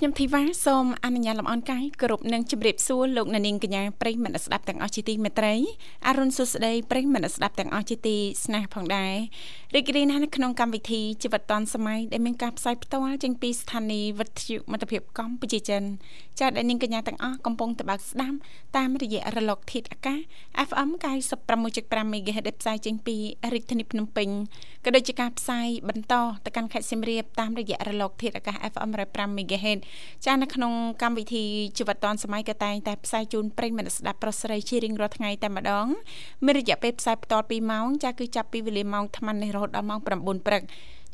ខ្ញុំធីវ៉ាសូមអនុញ្ញាតលំអរកាយគោរពនឹងជម្រាបសួរលោកអ្នកនាងកញ្ញាប្រិយមិត្តស្ដាប់ទាំងអស់ជាទីមេត្រីអរុនសុស្ដីប្រិយមិត្តស្ដាប់ទាំងអស់ជាទីស្នេហ៍ផងដែររីករាយណាស់នៅក្នុងកម្មវិធីជីវិតឌွန်សម័យដែលមានការផ្សាយផ្ទាល់ចេញពីស្ថានីយ៍វិទ្យុមិត្តភាពកម្ពុជាចិនចា៎ដែលនាងកញ្ញាទាំងអស់កំពុងតបស្ដាប់តាមរយៈរលកធាតុអាកាស FM 96.5 MHz ដែលផ្សាយចេញពីរាជធានីភ្នំពេញក៏ដូចជាការផ្សាយបន្តទៅកាន់ខេត្តសៀមរាបតាមរយៈរលកធាតុអាកាស FM 105 MHz ចានៅក្នុងកម្មវិធីជីវិតឌွန်សម័យក៏តែងតែផ្សាយជូនប្រិយមិត្តស្ដាប់ប្រុសស្រីជារៀងរាល់ថ្ងៃតែម្ដងមានរយៈពេលផ្សាយបន្ត2ម៉ោងចាគឺចាប់ពីវេលាម៉ោង8:00នេះរហូតដល់ម៉ោង9:00ព្រឹក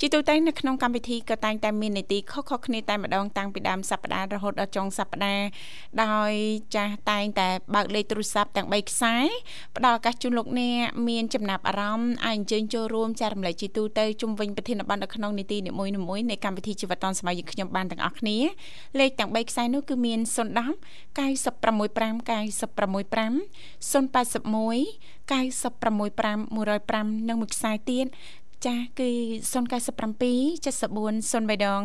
ជាទូទៅនៅក្នុងកម្មវិធីក៏តែងតែមាននីតិខុសៗគ្នាតែម្ដងតាំងពីដើមសប្ដាហ៍រហូតដល់ចុងសប្ដាហ៍ដោយចាស់តែងតែបើកលេខទូរស័ព្ទទាំង3ខ្សែផ្ដល់ឱកាសជូនលោកអ្នកមានចំណាប់អារម្មណ៍អាចអញ្ជើញចូលរួមចែករំលែកជាទូទៅជុំវិញប្រធានបទនៅក្នុងនីតិនីមួយៗនៃកម្មវិធីជីវិតឌុនសម័យយើងខ្ញុំបានទាំងអស់គ្នាលេខទាំង3ខ្សែនោះគឺមាន010 965 965 081 965 105និងមួយខ្សែទៀត ចាស់គឺ097 74 03ដង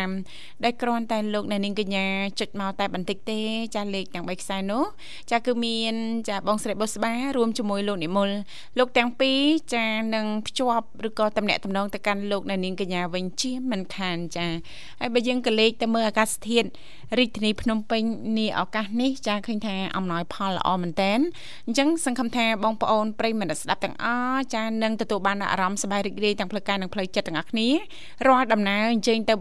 55ដែលគ្រាន់តែលោកអ្នកនាងកញ្ញាចុចមកតែបន្តិចទេចាស់លេខទាំង3ខ្សែនោះចាស់គឺមានចាស់បងស្រីបុស្បារួមជាមួយលោកនិមលលោកទាំងពីរចាស់នឹងភ្ជាប់ឬក៏តំណាក់តំណងទៅកាន់លោកអ្នកនាងកញ្ញាវិញជាមិនខានចាស់ហើយបើយើងក៏លេខទៅមើលអាកាសធាតុរាជធានីភ្នំពេញនាឱកាសនេះចាស់ឃើញថាអំណោយផលល្អមែនតែនអញ្ចឹងសង្ឃឹមថាបងប្អូនប្រិយមិត្តស្ដាប់ទាំងអស់ចាស់នឹងទទួលបានអារម្មណ៍សប្បាយរីករាយទាំងផ្លូវកាយនិងផ្លូវចិត្តទាំងអស់គ្នារាល់ដំណើរអញ្ជើញទៅ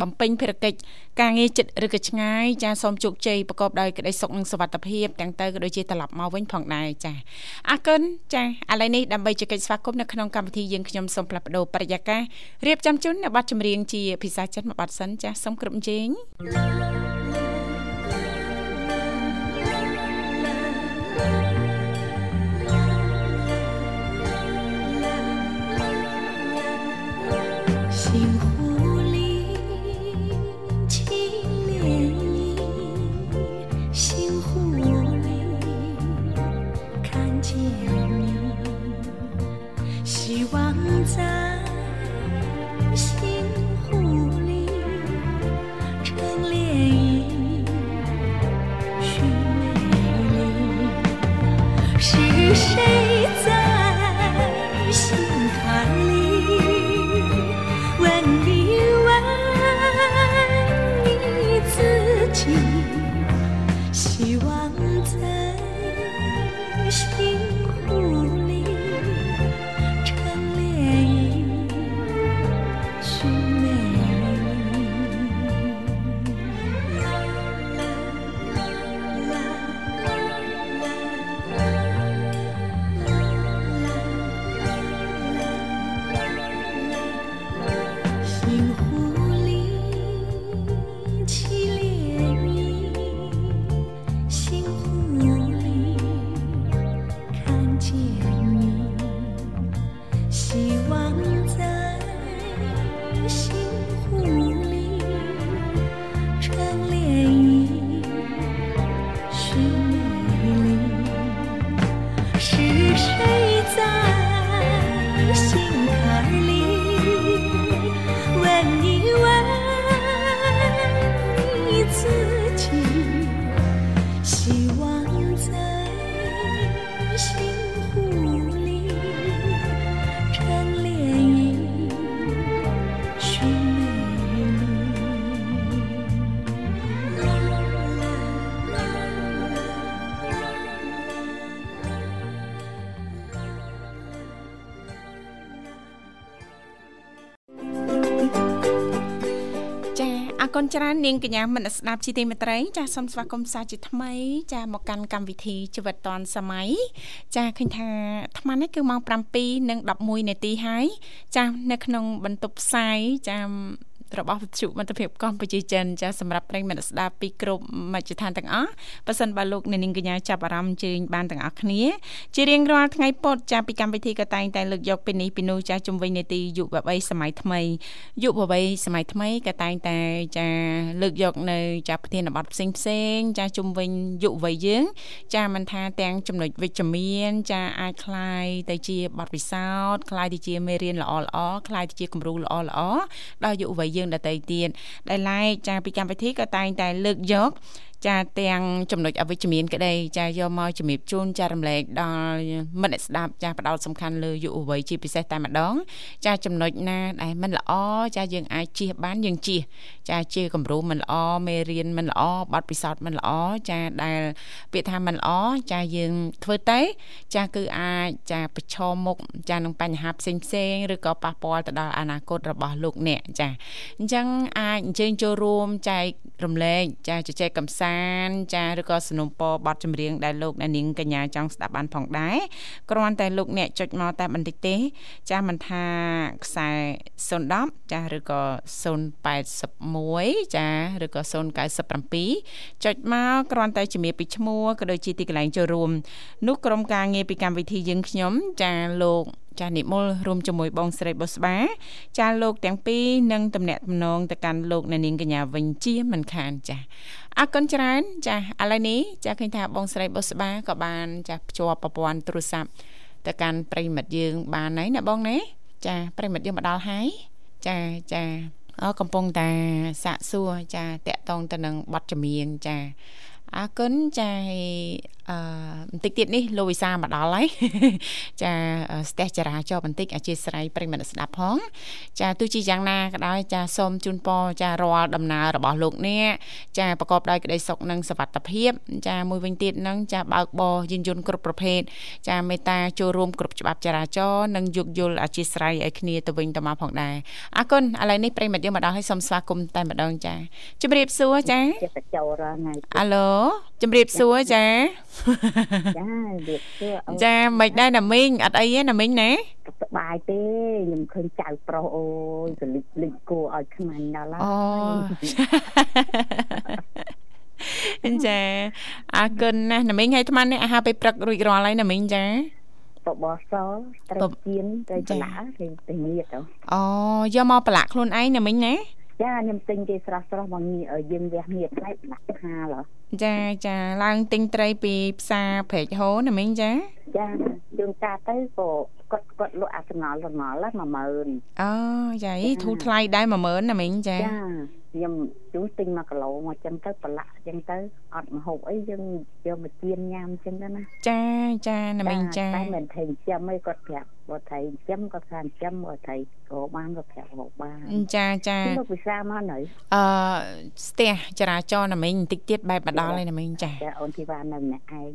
បំពេញភារកិច្ចការងារចិត្តឬក៏ឆ្ងាយចាសូមជោគជ័យប្រកបដោយក្តីសុខនិងសុវត្ថិភាពទាំងទៅក៏ដូចជាត្រឡប់មកវិញផងដែរចាអរគុណចាឥឡូវនេះដើម្បីជែកស្វាគមន៍នៅក្នុងកម្មវិធីយើងខ្ញុំសូមផ្លាស់ប្ដូរបរិយាកាសរៀបចំជូននៅប័ណ្ណចម្រៀងជាភាសាចិនមួយប័ណ្ណសិនចាសូមគ្រប់ជេង thank you គុ ច្រើននាងកញ្ញាមនស្ដាប់ជីទីមេត្រីចាសសូមស្វាគមន៍សាជាថ្មី ចាសមកកាន់កម្មវិធីជីវិតឌွန်សម័យចាសឃើញថាអាត្មានេះគឺម៉ោង7:11នាទីហើយចាសនៅក្នុងបន្ទប់ផ្សាយចាស របស់វិទ្យុមិត្តភាពកម្ពុជាចិនចាសម្រាប់ប្រិយមិត្តស្ដាប់ពីគ្រប់មជ្ឈដ្ឋានទាំងអស់ប៉ះសិនបើលោកអ្នកនាងកញ្ញាចាប់អារម្មណ៍ជើញបានទាំងអស់គ្នាជារៀងរាល់ថ្ងៃពុធចាពីកម្មវិធីក៏តែងតែលើកយកពីនេះពីនោះចាជំវិញនេតិយុវវ័យសម័យថ្មីយុវវ័យសម័យថ្មីក៏តែងតែចាលើកយកនៅចាប្រធានបទផ្សេងផ្សេងចាជំវិញយុវវ័យយើង ចាមិនថាទាំងចំណុចវិជ្ជមានចាអាចคลายទៅជាបទពិសោធន៍คลายទៅជាមេរៀនល្អល្អคลายទៅជាគំរូល្អល្អដល់យុវវ័យ យើងដទៃទៀតដែលឡែកចាពីកម្មវិធីក៏តែងតែលើកយក ចាទាំងចំណុចអវិជ្ជមានក្តីចាយកមកជំរាបជូនចារំលែកដល់មិត្តអ្នកស្ដាប់ចាផ្ដោតសំខាន់លើយុវវ័យជាពិសេសតែម្ដង ចាចំណុចណាដែលមិនល្អចាយើងអាចជៀសបានយើងជៀសចាជាគំរូមិនល្អមេរៀនមិនល្អបទពិសោធន៍មិនល្អចាដែលពាក្យថាមិនល្អចាយើងធ្វើទៅចាគឺអាចចាប្រឈមមុខចានឹងបញ្ហាផ្សេងផ្សេងឬក៏ប៉ះពាល់ទៅដល់អនាគតរបស់លោកអ្នកចាអញ្ចឹងអាចអញ្ជើញចូលរួមចែករំលែកចាជជែកកំសាសានចាឬក៏สนុំពរបទចម្រៀងដែលលោកអ្នកនាងកញ្ញាចង់ស្ដាប់បានផងដែរគ្រាន់តែលោកអ្នកចុចមកតែបន្តិចទេ ចាមិនថាខ្សែ010ចាឬក៏081ចាឬក៏097ចុចមកគ្រាន់តែជំរាបពីឈ្មោះក៏ដូចជាទីកន្លែងចូលរួមនោះក្រុមការងារពីកម្មវិធីយើងខ្ញុំចាលោកចានិមលរួមជាមួយបងស្រីបុស្បាចាលោកទាំងពីរនឹងតំណាក់តំណងទៅកាន់លោកអ្នកនាងកញ្ញាវិញជាមិនខានចាអរគុណច្រើនចាឥឡូវនេះចាឃើញថាបងស្រីបុស្បាក៏បានចាភ្ជាប់ប្រព័ន្ធទូរស័ព្ទទៅកាន់ប្រិមិត្តយើងបានហើយណាបងណាចាប្រិមិត្តយើងមកដល់ហើយចាចាអកំពុងតែសាកសួរចាតកតងទៅនឹងប័ណ្ណចម្រៀងចា អរគុណចាអឺបន្តិចទៀតនេះលោកវិសាមកដល់ហើយចាស្ទះចរាចរបន្តិចអធិស្ឋានប្រិមត្តស្ដាប់ផង ចាទោះជាយ៉ាងណាក៏ដោយចាសូមជូនពរចារាល់ដំណើររបស់លោកអ្នកចាប្រកបដោយក្តីសុខនិងសុវត្ថិភាពចាមួយវិញទៀតនឹងចាបើកបរយានយន្តគ្រប់ប្រភេទចាមេត្តាចូលរួមគ្រប់ច្បាប់ចរាចរណ៍និងយោគយល់អធិស្ឋានឲ្យគ្នាទៅវិញទៅមកផងដែរអរគុណឥឡូវនេះប្រិមត្តយើងមកដល់ហើយសូមស្វាគមន៍តែម្ដងចាជម្រាបសួរចាអាឡូជម្រាបសួរចាចាជម្រាបសួរចាមិនដែរណាមីងអត់អីទេណាមីងណាសប្បាយទេខ្ញុំឃើញចៅប្រុសអូយសលិចលិចគួរឲ្យខ្មាញ់ដល់អូចាអរគុណណាស់ណាមីងឲ្យថ្មនេះអាហារពេលព្រឹករួចរាល់ហើយណាមីងចាបបសត្រីជៀនត្រីច្លាត្រីទៅងៀតអូយកមកប្រឡាក់ខ្លួនឯងណាមីងណា ចាខ្ញុំទិញគេស្រស់ស្រស់មកយើងវះងៀតផ្លែដាក់ហាលចាចាឡើងទិញត្រីពីផ្សារព្រែកហូណាមីងចាចាយើងកាទៅក៏គាត់គាត់លក់អាស្រងល់ស្រងល់10000អូចាយធូរថ្លៃដែរ10000ណាមីងចាចា ខ្ញុំជួទិញ1គីឡូមកចឹងទៅប្រឡាក់ចឹងទៅអត់មហូបអីយើងយកមកទៀនញ៉ាំចឹងទៅណាចាចាណាមីងចាតែមិនថេចិញ្ចឹមអីគាត់ប្រាប់បើថេចិញ្ចឹមគាត់ថាចិញ្ចឹមបើថេក៏បានក៏ប្រាប់រកបានចាចាលោកវិសាមកនៅអឺស្ទះចរាចរណ៍ណាមីងបន្តិចទៀតបែបមកដល់ហើយណាមីងចាចាអូនធីវ៉ានៅម្នាក់ឯង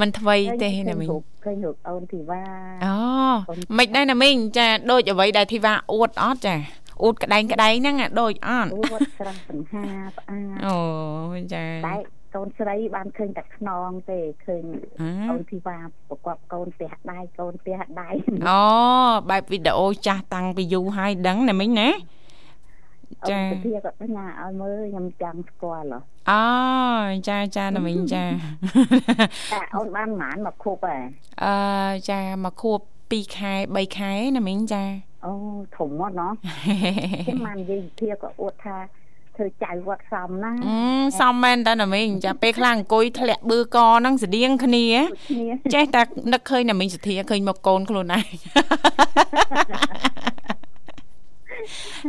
มันថ្វីទេណាមីងឃើញលោកអូនធីវ៉ាអូមិនដែរណាមីងចាដូចអ្វីដែលធីវ៉ាអួតអត់ចា អ៊ូតក្តែងក្តែងហ្នឹងដូចអត់អ៊ូតស្រស់សង្ហាផ្អាអូចាតែកូនស្រីបានឃើញតែខ្នងទេឃើញអូនធីវ៉ាប្រកបកូនផ្ទះដៃកូនផ្ទះដៃអូបែបវីដេអូចាស់តាំងពីយូរហើយដឹងណាមិញណាចាអូនធាក៏បញ្ញាឲ្យមើលខ្ញុំចាំស្គាល់អូចាចាណាមិញចាតែអូនបានប៉ុន្មានមកខួបហ៎អឺចាមកខួប2ខែ3ខែណាមិញចា អូធំមកណោះខ្ញុំបាននិយាយធាក៏អួតថាធ្វើចៅវត្តសំណាសំមែនតើណាមីងចាពេលខ្លះអង្គុយធ្លាក់បឺកហ្នឹងស្តៀងគ្នាចេះតែនឹកឃើញណាមីងសធាឃើញមកកូនខ្លួនឯង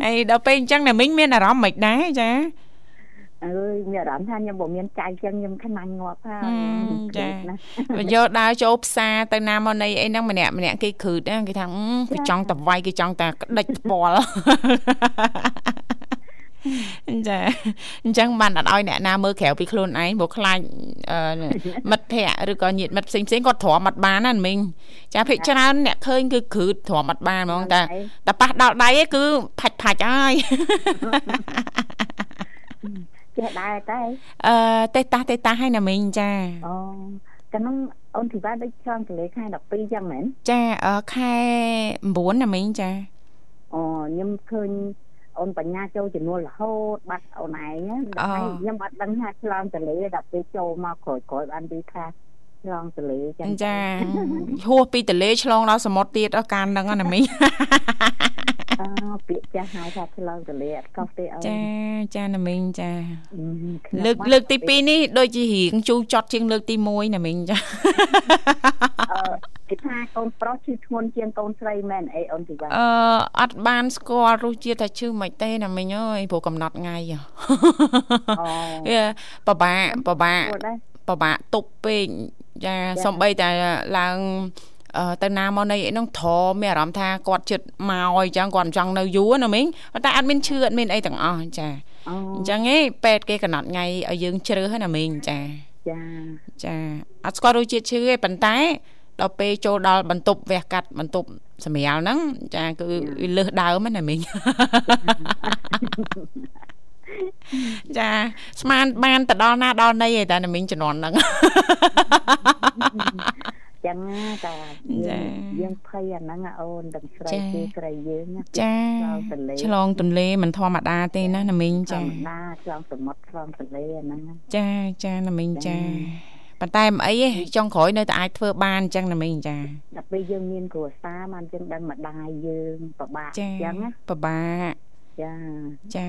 អីដល់ពេលអញ្ចឹងណាមីងមានអារម្មណ៍មិនដែរចា អើយមានអារម្មណ៍ថាខ្ញុំបើមានចៅចឹងខ្ញុំខ្នាញ់ងាប់ហើយចាយកដើរចូលផ្សារទៅណាមកណីអីហ្នឹងម្នាក់ម្នាក់គេគ្រឺតគេថាគេចង់តវាយគេចង់តែក្តិចស្ពាល់ចាអញ្ចឹងបានអត់ឲ្យអ្នកណាមើលក្រៅពីខ្លួនឯងព្រោះខ្លាចមិត្តភ័ក្តិឬក៏ញាតិមិត្តផ្សេងផ្សេងគាត់ទ្រាំអត់បានណាមីងចាភិកច្រើនអ្នកឃើញគឺគ្រឺតទ្រាំអត់បានហ្មងតែតែប៉ះដល់ដៃគឺផាច់ផាច់ហើយ ចេះដែរតែអឺតេតាស់តេតាស់ហើយណាមីងចាអូកាលនោះអូនធីវ៉ាដូចឆ្លងកលេខខែ12ចឹងមែនចាខែ9ណាមីងចាអូខ្ញុំឃើញអូនបញ្ញាចូលចំនួនរហូតបាត់អូនឯងដល់ខ្ញុំអត់ដឹងថាឆ្លងទលេដល់ពេលចូលមកក្រោយក្រោយបានឮថាឆ្លងទលេចឹងចាហួសពីទលេឆ្លងដល់សមុទ្រទៀតអស់កានហ្នឹងណាមីងអឺ ពាក្យចាស់ហៅថាឆ្លងទលេអត់កោះទេអូនចាចាណាមីងចាលើកលើកទី2នេះដូចជារៀងជូរចត់ជាងលើកទី1ណាមីងចាអឺគេថាកូនប្រុសឈឺធ្ងន់ជាងកូនស្រីមែនអីអូនទីវ៉ាអឺអត់បានស្គាល់រសជាតិថាឈឺមិនទេណាមីងអើយព្រោះកំណត់ថ្ងៃអូបបាក់បបាក់បបាក់ទប់ពេកចាសំបីតែឡើង ទៅណាមកនៃអីហ្នឹងធរមានអារម្មណ៍ថាគាត់ចិត្តមកអញ្ចឹងគាត់ចង់នៅយូរណាមីងតែអត់មានឈឺអត់មានអីទាំងអស់ចាអញ្ចឹងឯងពេទ្យគេកំណត់ថ្ងៃឲ្យយើងជ្រើសណាមីងចាចាចាអត់ស្គាល់រសជាតិឈឺទេប៉ុន្តែដល់ពេលចូលដល់បន្ទប់វះកាត់បន្ទប់សម្រាលហ្នឹងចាគឺលើសដើមណាមីងចាស្មានបានទៅដល់ណាដល់ណីឯតាណាមីងជំនាន់ហ្នឹង ចឹងតាយើងភ័យអាហ្នឹងអូនដឹងស្រីគេស្រីយើងចាឆ្លងទន្លេមិនធម្មតាទេណាណាមីងចាធម្មតាឆ្លងសមុទ្រឆ្លងទន្លេអាហ្នឹងចាចាណាមីងចាប៉ុន្តែមិនអីទេចុងក្រោយនៅតែអាចធ្វើបានអញ្ចឹងណាមីងចាដល់ពេលយើងមានគ្រួសារបានយើងដឹងម្ដាយយើងពិបាកអញ្ចឹងណាពិបាកចាចា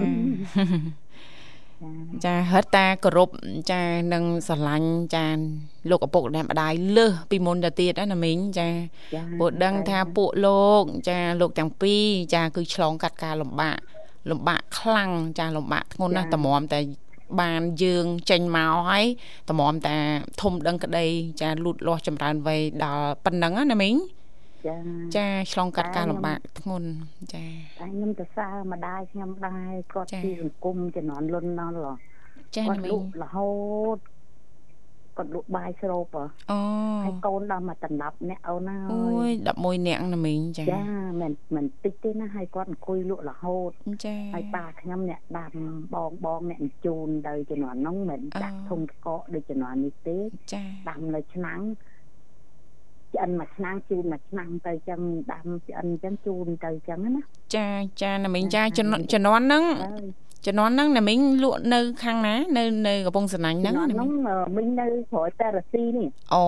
ចាហិតតាគោរពចានឹងស្រឡាញ់ចាលោកឪពុកម្ដាយម្ដាយលើសពីមុនទៅទៀតណាមីងចាព្រោះដឹងថាពួកលោក ចាលោកទាំងពីរចា គឺឆ្លងកាត់ការលំបាកលំបាកខ្លាំងចាលំបាកធ្ងន់ណាស់តម្រាំតែបានយើងចេញមកហើយតម្រាំតែធំដឹងក្តី ចាលូតលាស់ចម្រើនវ័យដល់ប៉ុណ្ណឹងណាមីង ចាចាឆ្លងកាត់ការលំបាកធ្ងន់ចាតែខ្ញុំទៅសើម្ដាយខ្ញុំដែរគាត់ពីសង្គមជំនាន់លុនណល់ចាគាត់លក់រហូតគាត់លក់បាយស្រូបអូហើយកូនដល់មកដណ្ដប់អ្នកអូនណាអូយ11នាក់ណាមីងចាចាមិនមិនតិចទេណាហើយគាត់អង្គុយលក់រហូតចាហើយប៉ាខ្ញុំអ្នកដាំបងបងអ្នកជូនទៅជំនាន់នោះមិនដាក់ធុងកកដូចជំនាន់នេះទេចាដាំនៅឆ្នាំង ឆ្អិនមួយឆ្នាំងជូនមួយឆ្នាំងទៅចឹងដាំឆ្អិនចឹងជូនទៅចឹងណាចាចាណាមីងចាជំនាន់ហ្នឹងជំនាន់ហ្នឹងណាមីងលក់នៅខាងណានៅនៅកំពង់សណាញ់ហ្នឹងហ្នឹងមីងនៅក្រោយតារស៊ីនេះអូ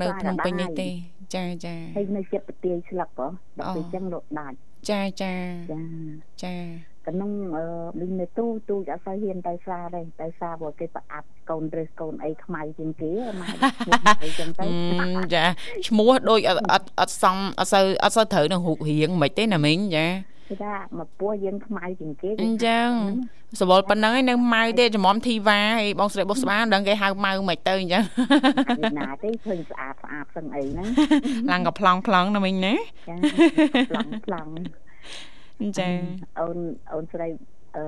នៅភ្នំពេញនេះទេ ចាចាហើយនៅចិត្តប្រទាយស្លឹកហ៎ដល់ពេលចឹងលក់ដាច់ចាចាចាចា ក្នុងមីងនៅទូទូអត់សូវហ៊ានទៅផ្សារទេទៅផ្សារព្រោះគេប្រអាប់កូនរើសកូនអីខ្មៅជាងគេម៉ែអីចឹងទៅចាឈ្មោះដូចអត់អត់អត់សមអត់សូវអត់សូវត្រូវនឹងរូបរាងមិនទេណាមីងចាគេថាមកពោះយើងខ្មៅជាងគេអញ្ចឹងសវលប៉ុណ្ណឹងឯងនៅម៉ៅទេចំមធីវ៉ាហើយបងស្រីបុស្បាដឹងគេហៅម៉ៅមិនទៅអញ្ចឹងណាទេឃើញស្អាតស្អាតសឹងអីហ្នឹងឡើងក៏ប្លង់ប្លង់ណាមិញណាចាប្លង់ប្លង់ ចាអូនអូនស្រីអឺ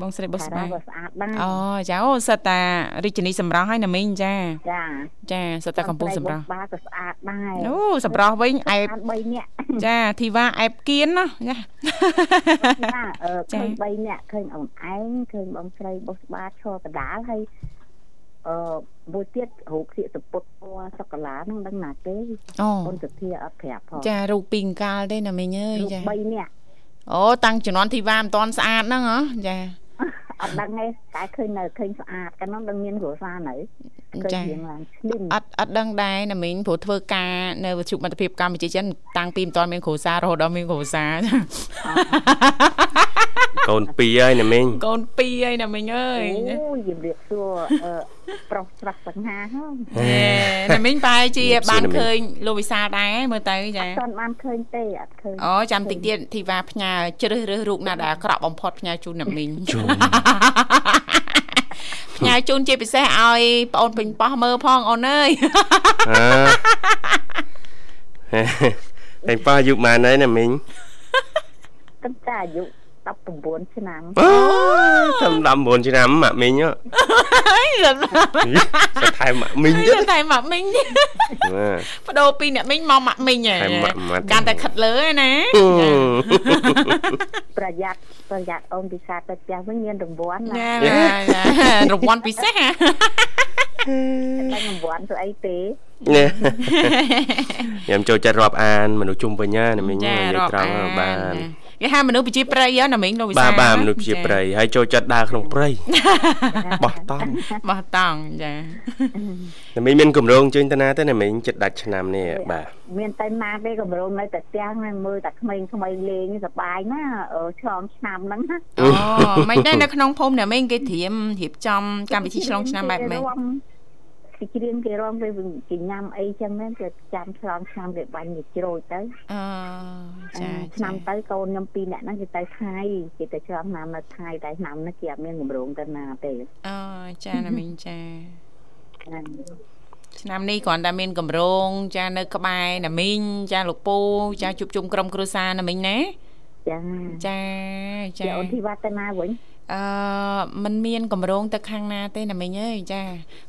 បងស្រីបុស្បាស្អាតដែរអូចាអូសិតតារាជនីសម្រស់ហើយណាមីងចាចាចាសិតតាកំពុងសម្រស់បាក៏ស្អាតដែរអូសម្រស់វិញអែប3នាក់ចាធីវ៉ាអែបគៀនណាចាចាអឺឃើញ3នាក់ឃើញអូនឯងឃើញបងស្រីបុស្បាឈរកដាលហើយ អឺមួយទៀតរូបធៀកសពុតពណ៌សុកាឡាហ្នឹងដឹងណាទេអូនសធាអត់ប្រាប់ផងចារូបពីងកាលទេណាមីងអើយចា3នាក់អូតាំងជំនាន់ធីវ៉ាមិនតាន់ស្អាតហ្នឹងហ៎ចាអត់ដឹងទេតែឃើញនៅឃើញស្អាតកាលនោះដឹងមានគ្រួសារនៅ ចាអត់អត់ដឹងដែរណាមីងព្រោះធ្វើការនៅវិទ្យុមិត្តភាពកម្ពុជាចិនតាំងពីមិនតាន់មានគ្រួសាររហូតដល់មានគ្រួសារកូនពីរហើយណាមីងកូនពីរហើយណាមីងអើយអូយជំរាបសួរប្រុសច្រាស់សង្ហាហ្នឹងណាមីងបែរជាបានឃើញលោកវិសាលដែរមើលទៅចាអត់បានឃើញទេអត់ឃើញអូចាំតិចទៀតធីវ៉ាផ្ញើជ្រើសរើសរូបណាដែលអាក្រក់បំផុតផ្ញើជូនណាមីងជូន ផ្ញើជូនជាពិសេសឲ្យប្អូនពេញប៉ោះមើលផងអូនអើយពេញប៉ោះអាយុប៉ុន្មានហើយណាមីងគិតតែអាយុ 19ឆ្នាំអូតាម19ឆ្នាំម៉ាក់មីងសថែម៉ាក់មីងទៀតសថែម៉ាក់មីងបដូរពីអ្នកមីងមកម៉ាក់មីងហ៎កាន់តែខិតលើណាប្រយ័ត្នប្រយ័ត្នអូនពិសាទៅផ្ទះវិញមានរង្វាន់ណារង្វាន់ពិសេសហ៎តែរង្វាន់ទៅអីទេខ្ញុំចូលចិត្តរាប់អានមនុស្សជុំវិញណាមីងនិយាយត្រង់បានក គេហៅមនុស្សប្រជាប្រិយណាមីងលោកវិសាបាទបាទមនុស្សជាព្រៃហើយចូលចិត្តដើរក្នុងព្រៃបោះតង់បោះតង់ចាណាមីងមានកម្រងជើញតាណាទេណាមីងចិត្តដាច់ឆ្នាំនេះបាទមានតែណាទេកម្រងនៅតែផ្ទះហ្នឹងមើលតែក្មេងៗលេងសប្បាយណាអឺឆ្លងឆ្នាំហ្នឹងណាអូមិនដែរនៅក្នុងភូមិណាមីងគេត្រៀមរៀបចំកម្មវិធីឆ្លងឆ្នាំបែបម៉េច គេច្រៀងគេរំគេគេញ៉ាំអីចឹងហ្នឹងគេចាំឆ្លងឆ្នាំគេបាញ់គេជ្រោចទៅអឺចាឆ្នាំទៅកូនខ្ញុំពីរនាក់ហ្នឹងគេទៅថៃគេទៅឆ្លងឆ្នាំនៅថៃតែឆ្នាំនេះគេអត់មានកម្រងទៅណាទេអូចាណាមីងចាហ្នឹងឆ្នាំនេះគ្រាន់តែមានកម្រងចានៅក្បែរណាមីងចាលោកពូចាជួបជុំក្រុមគ្រួសារណាមីងណាចាចាចាចាអូនធីវ៉ាទៅណាវិញ អឺมันមានកម្រងទៅខាងណាទេណាមីងអើយចា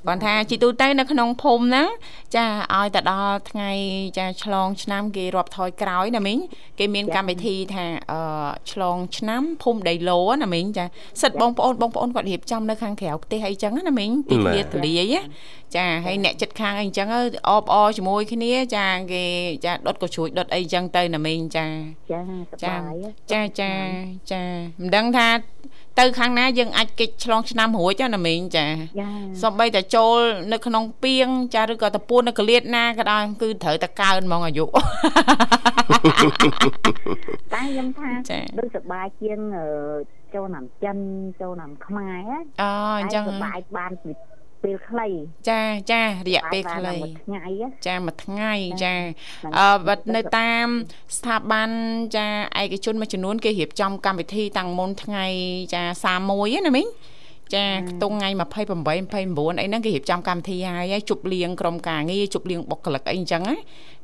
គាត់ថាជីទូទៅនៅក្នុងភូមិហ្នឹងចាឲ្យទៅដល់ថ្ងៃចាឆ្លងឆ្នាំគេរាប់ថយក្រោយណាមីងគេមានកម្មវិធីថាអឺឆ្លងឆ្នាំភូមិដីឡូណាមីងចាសិតបងប្អូនបងប្អូនគាត់រៀបចំនៅខាងក្រៅផ្ទះអីចឹងណាមីងទីធ្លាទលាយណាចាហើយអ្នកចិត្តខាងអីចឹងអបអរជាមួយគ្នាចាគេចាដុតក៏ជ្រួចដុតអីចឹងទៅណាមីងចាចាសចាប្បាយចាចាចាមិនដឹងថា ទៅខាងណាយើងអាចកិច្ចឆ្លងឆ្នាំរួចណាមីងចាចាសំបីតែចូលនៅក្នុងពីងចាឬក៏តពួននៅកលៀតណាក៏ដោយគឺត្រូវតែកើនហ្មងអាយុតែខ្ញុំថាចាដូចសប្បាយជាងអឺចូលឆ្នាំចិនចូលឆ្នាំខ្មែរណាអូអញ្ចឹងតែសប្បាយបានពី ពេលខ្លីចាចារយៈពេលខ្លីបាយបានមួយថ្ងៃណាចាមួយថ្ងៃចាហ្នឹងអឺបាត់នៅតាមស្ថាប័នចាឯកជនមួយចំនួនគេរៀបចំកម្មវិធីតាំងមុនថ្ងៃចា31ណាមីង ចាខ្ទង់ថ្ងៃ28 29អីហ្នឹងគេរៀបចំកម្មវិធីហើយហើយជប់លៀងក្រុមការងារជប់លៀងបុគ្គលិកអីអញ្ចឹងណា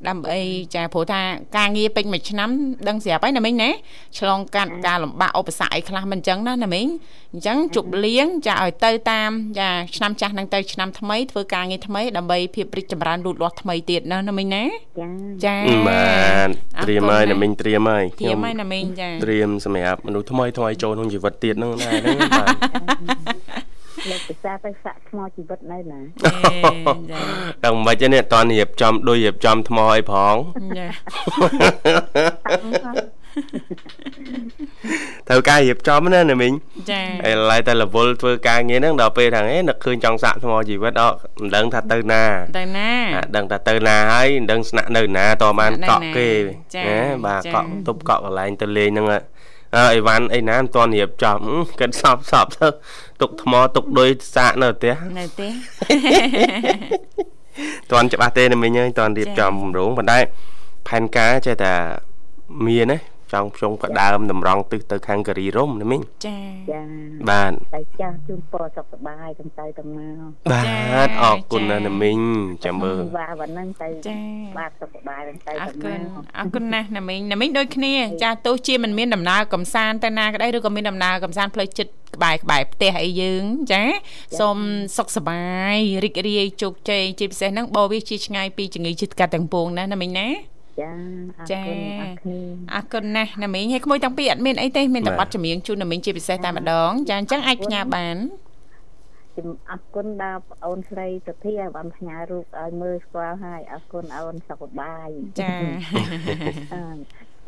ដើម្បីចាព្រោះថាការងារពេញមួយឆ្នាំដឹងស្រាប់ហើយណាមីងណាឆ្លងកាត់ការលំបាកឧបសគ្គអីខ្លះមិនអញ្ចឹងណាណាមីងអញ្ចឹងជប់លៀងចាឲ្យទៅតាមចាឆ្នាំចាស់ហ្នឹងទៅឆ្នាំថ្មីធ្វើការងារថ្មីដើម្បីភាពរីកចម្រើនលូតលាស់ថ្មីទៀតណាណាមីងណាចាចាបាទត្រៀមហើយណាមីងត្រៀមហើយធៀមហើយណាមីងចាត្រៀមសម្រាប់មនុស្សថ្មីថ្មីចូលក្នុងជីវិតទៀតហ្នឹងដែរហ្នឹងបាទលោកពិសាទៅសាក់ថ្មជីវិតនៅណាអេចាដល់មិនទេនេះអត់តន់រៀបចំដូចរៀបចំថ្មអីផងចាតាំងផងត្រូវការរៀបចំណាណាមីងចាឥឡូវតែរវល់ធ្វើការងារហ្នឹងដល់ពេលថាហេនឹកឃើញចង់សាក់ថ្មជីវិតអត់មិនដឹងថាទៅណាទៅណាអាដឹងថាទៅណាហើយមិនដឹងស្នាក់នៅណាតបានកក់គេចាណាបាទចាកក់ទប់កក់កន្លែងទៅលេងហ្នឹង អឺអីវ៉ាន់អីណាមិនទាន់រៀបចំអឺគិតសពសពទៅទុកថ្មទុកឌុយសាកនៅផ្ទះនៅទេទាន់ច្បាស់ទេណាមីងអើយទាន់រៀបចាចំគម្រោងប៉ុន្តែផែនការចេះតែមានណា ចង់ភ្ជុងផ្ដើមតម្រង់ទិសទៅខាងការីរមណាមីងចាចាបាទតែចាស់ជូនពរសុខសប្បាយទាំងទៅទាំងមកបាទអរគុណណាស់ណាមីងចាំមើលធីវ៉ាវ៉ាហ្នឹងទៅចាបាទសុខសប្បាយទាំងទៅអរទាំងគុណមកអរគុណណាស់ណាមីងណាមីងដូចគ្នាចាទោះជាមិនមានដំណើរកំសាន្តទៅណាក៏ដោយឬក៏មានដំណើរកំសាន្តផ្លូវចិត្តក្បែរក្បែរផ្ទះអីយើងចាសូមសុខសប្បាយរីករាយជោគជ័យជាពិសេសហ្នឹងបរិវាជាឆ្ងាយពីជំងឺជាតិកាត់ទាំងពួងណាណាមីងណា ចាអរចាគុណអរគ្នាអរគុណណាស់ណាមីងហើយក្មួយទាំងពីរអត់មានអីទេមានតែប័ណ្ណចម្រៀងជូនណាមីងជាពិសេសតែម្ដងចាអញ្ចឹងអាចផ្ញើបានជំអរគុណដល់ប្អូនស្រីសុធាបានផ្ញើរូបឲ្យមើលស្គាល់ហើយអរគុណអូនសុខសប្បាយចាអឺ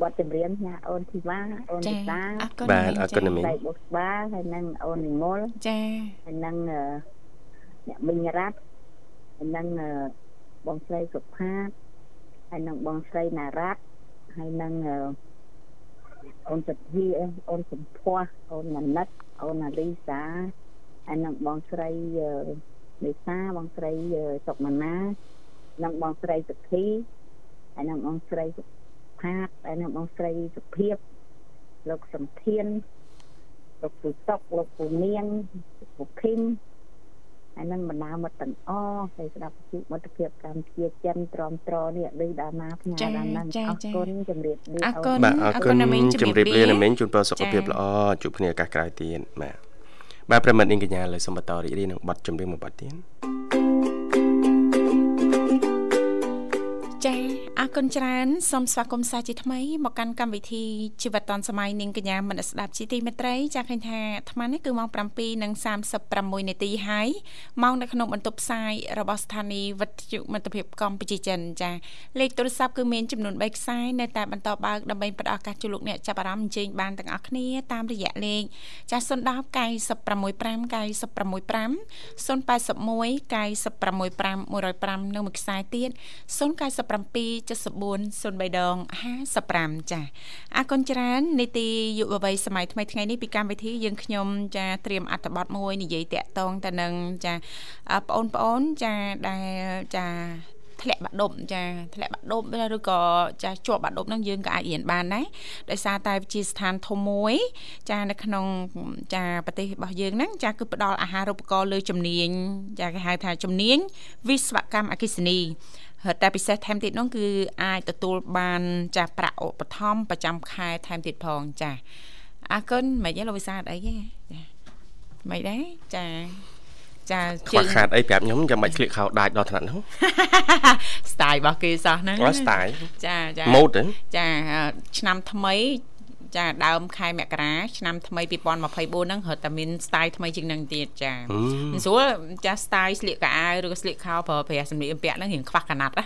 បទចម្រៀងញ៉ាអូនធីវ៉ាអូនចាធីតាអរគុណបាទអរគុណណាមីងដៃបុស្បាហើយនឹងអូននិមលចាហើយនឹងអឺអ្នកមីងរ៉ាត់ហើយនឹងអឺបងស្រីសុផាត ហើយនឹងបងស្រីណារ៉ាត់ហើយនឹងអឺអូនសទ្ធាអូនសំភ័សអូនណានិតអូនណាលីសាហើយនឹងបងស្រីអឺលីសាបងស្រីអឺសុកម៉ាណានិងបងស្រីសុធីហើយនឹងបងស្រីសុផាតហើយនឹងបងស្រីសុភាពលោកសំធានលោកពូសុកលោកពូនាងលោកពូឃីម ហើយនឹងបណ្ដាមិត្តទាំងអស់ហើយស្ដាប់ជីវមិត្តភាពកម្ពុជាចិនទ្រាំទ្រនេះដូចដល់ណាផ្ញើចាដល់ហ្នឹងចាអរចាគុណជំរាបលាអរគុណបាទអរអរគុគុណណណាមីងជម្រាបជំរាបលាលាណាមីងជូនពរសុខភាពចា៎ល្អជួបគ្នាឱកាសក្រោយទៀតបាទបាទប្រិមត្តនាងកញ្ញាលើសូមបន្តរីករាយនឹងបទចម្រៀងមួយបទទៀត ចចាអរគុណច្រើនសូមស្វាគមន៍សាជាថ្មីមកកាន់កម្មវិធីជីវិតឌុនសម័យនាងកញ្ញាមនស្ដាប់ជីទីមេត្រីចាឃើញថាអាត្មានេះគឺម៉ោង7:36នាទីហើយម៉ោងនៅក្នុងបន្ទប់ផ្សាយរបស់ស្ថានីយ៍វិទ្យុមិត្តភាពកម្ពុជាចិនចាលេខទូរស័ព្ទគឺមានចំនួន3ខ្សែនៅតែបន្តបើកដើម្បីផ្ដល់ឱកាសជូនលោកអ្នកចាប់អារម្មណ៍អញ្ជើញបានទាំងអស់គ្នាតាមរយៈលេខចា010 965 965 081 965 105និងមួយខ្សែទៀត097 7403ដង55ចាអរគុណច្រើននីតិយុវវ័យសម័យថ្មីថ្ងៃនេះពីកម្មវិធីយើងខ្ញុំចាត្រៀមអត្ថបទមួយនិយាយតាក់ទងទៅនឹងចាបងប្អូនចាដែលចាធ្លាក់បាក់ដប់ចាធ្លាក់បាក់ដប់ឬក៏ចាជាប់បាក់ដប់ហ្នឹងយើងក៏អាចរៀនបានដែរដោយសារតែវិទ្យាស្ថានធំមួយចានៅក្នុងចាប្រទេសរបស់យើងហ្នឹងចាគឺផ្ដល់អាហារូបករណ៍លើជំនាញចាគេហៅថាជំនាញវិស្វកម្មអគ្គិសនី តែពិសេសថែមទៀតនោះគឺអាចទទួលបានចាស់ប្រាក់ឧបត្ថម្ភប្រចាំខែថែមទៀតផងចាអរគុណមិនយ៉ាងលោកវិសាលអីទេចាមិនដែរចាចាជើងខាតអីប្រាប់ខ្ញុំចាំបាច់ស្លៀកខោដាច់ដល់ថ្នាក់ហ្នឹង style របស់គេសោះហ្នឹងអូ style ចាចាម៉ូតចាឆ្នាំថ្មី ចាដើមខែមករាឆ្នាំថ្មី2024ហ្នឹងរត់តែមាន style ថ្មីជាងហ្នឹងទៀតចាមិនស្រួលចា style ស្លៀកកៅអៅឬក៏ស្លៀកខោប្រើប្រាស់សម្លៀកបំពាក់ហ្នឹងរៀងខ្វះកណាត់ណា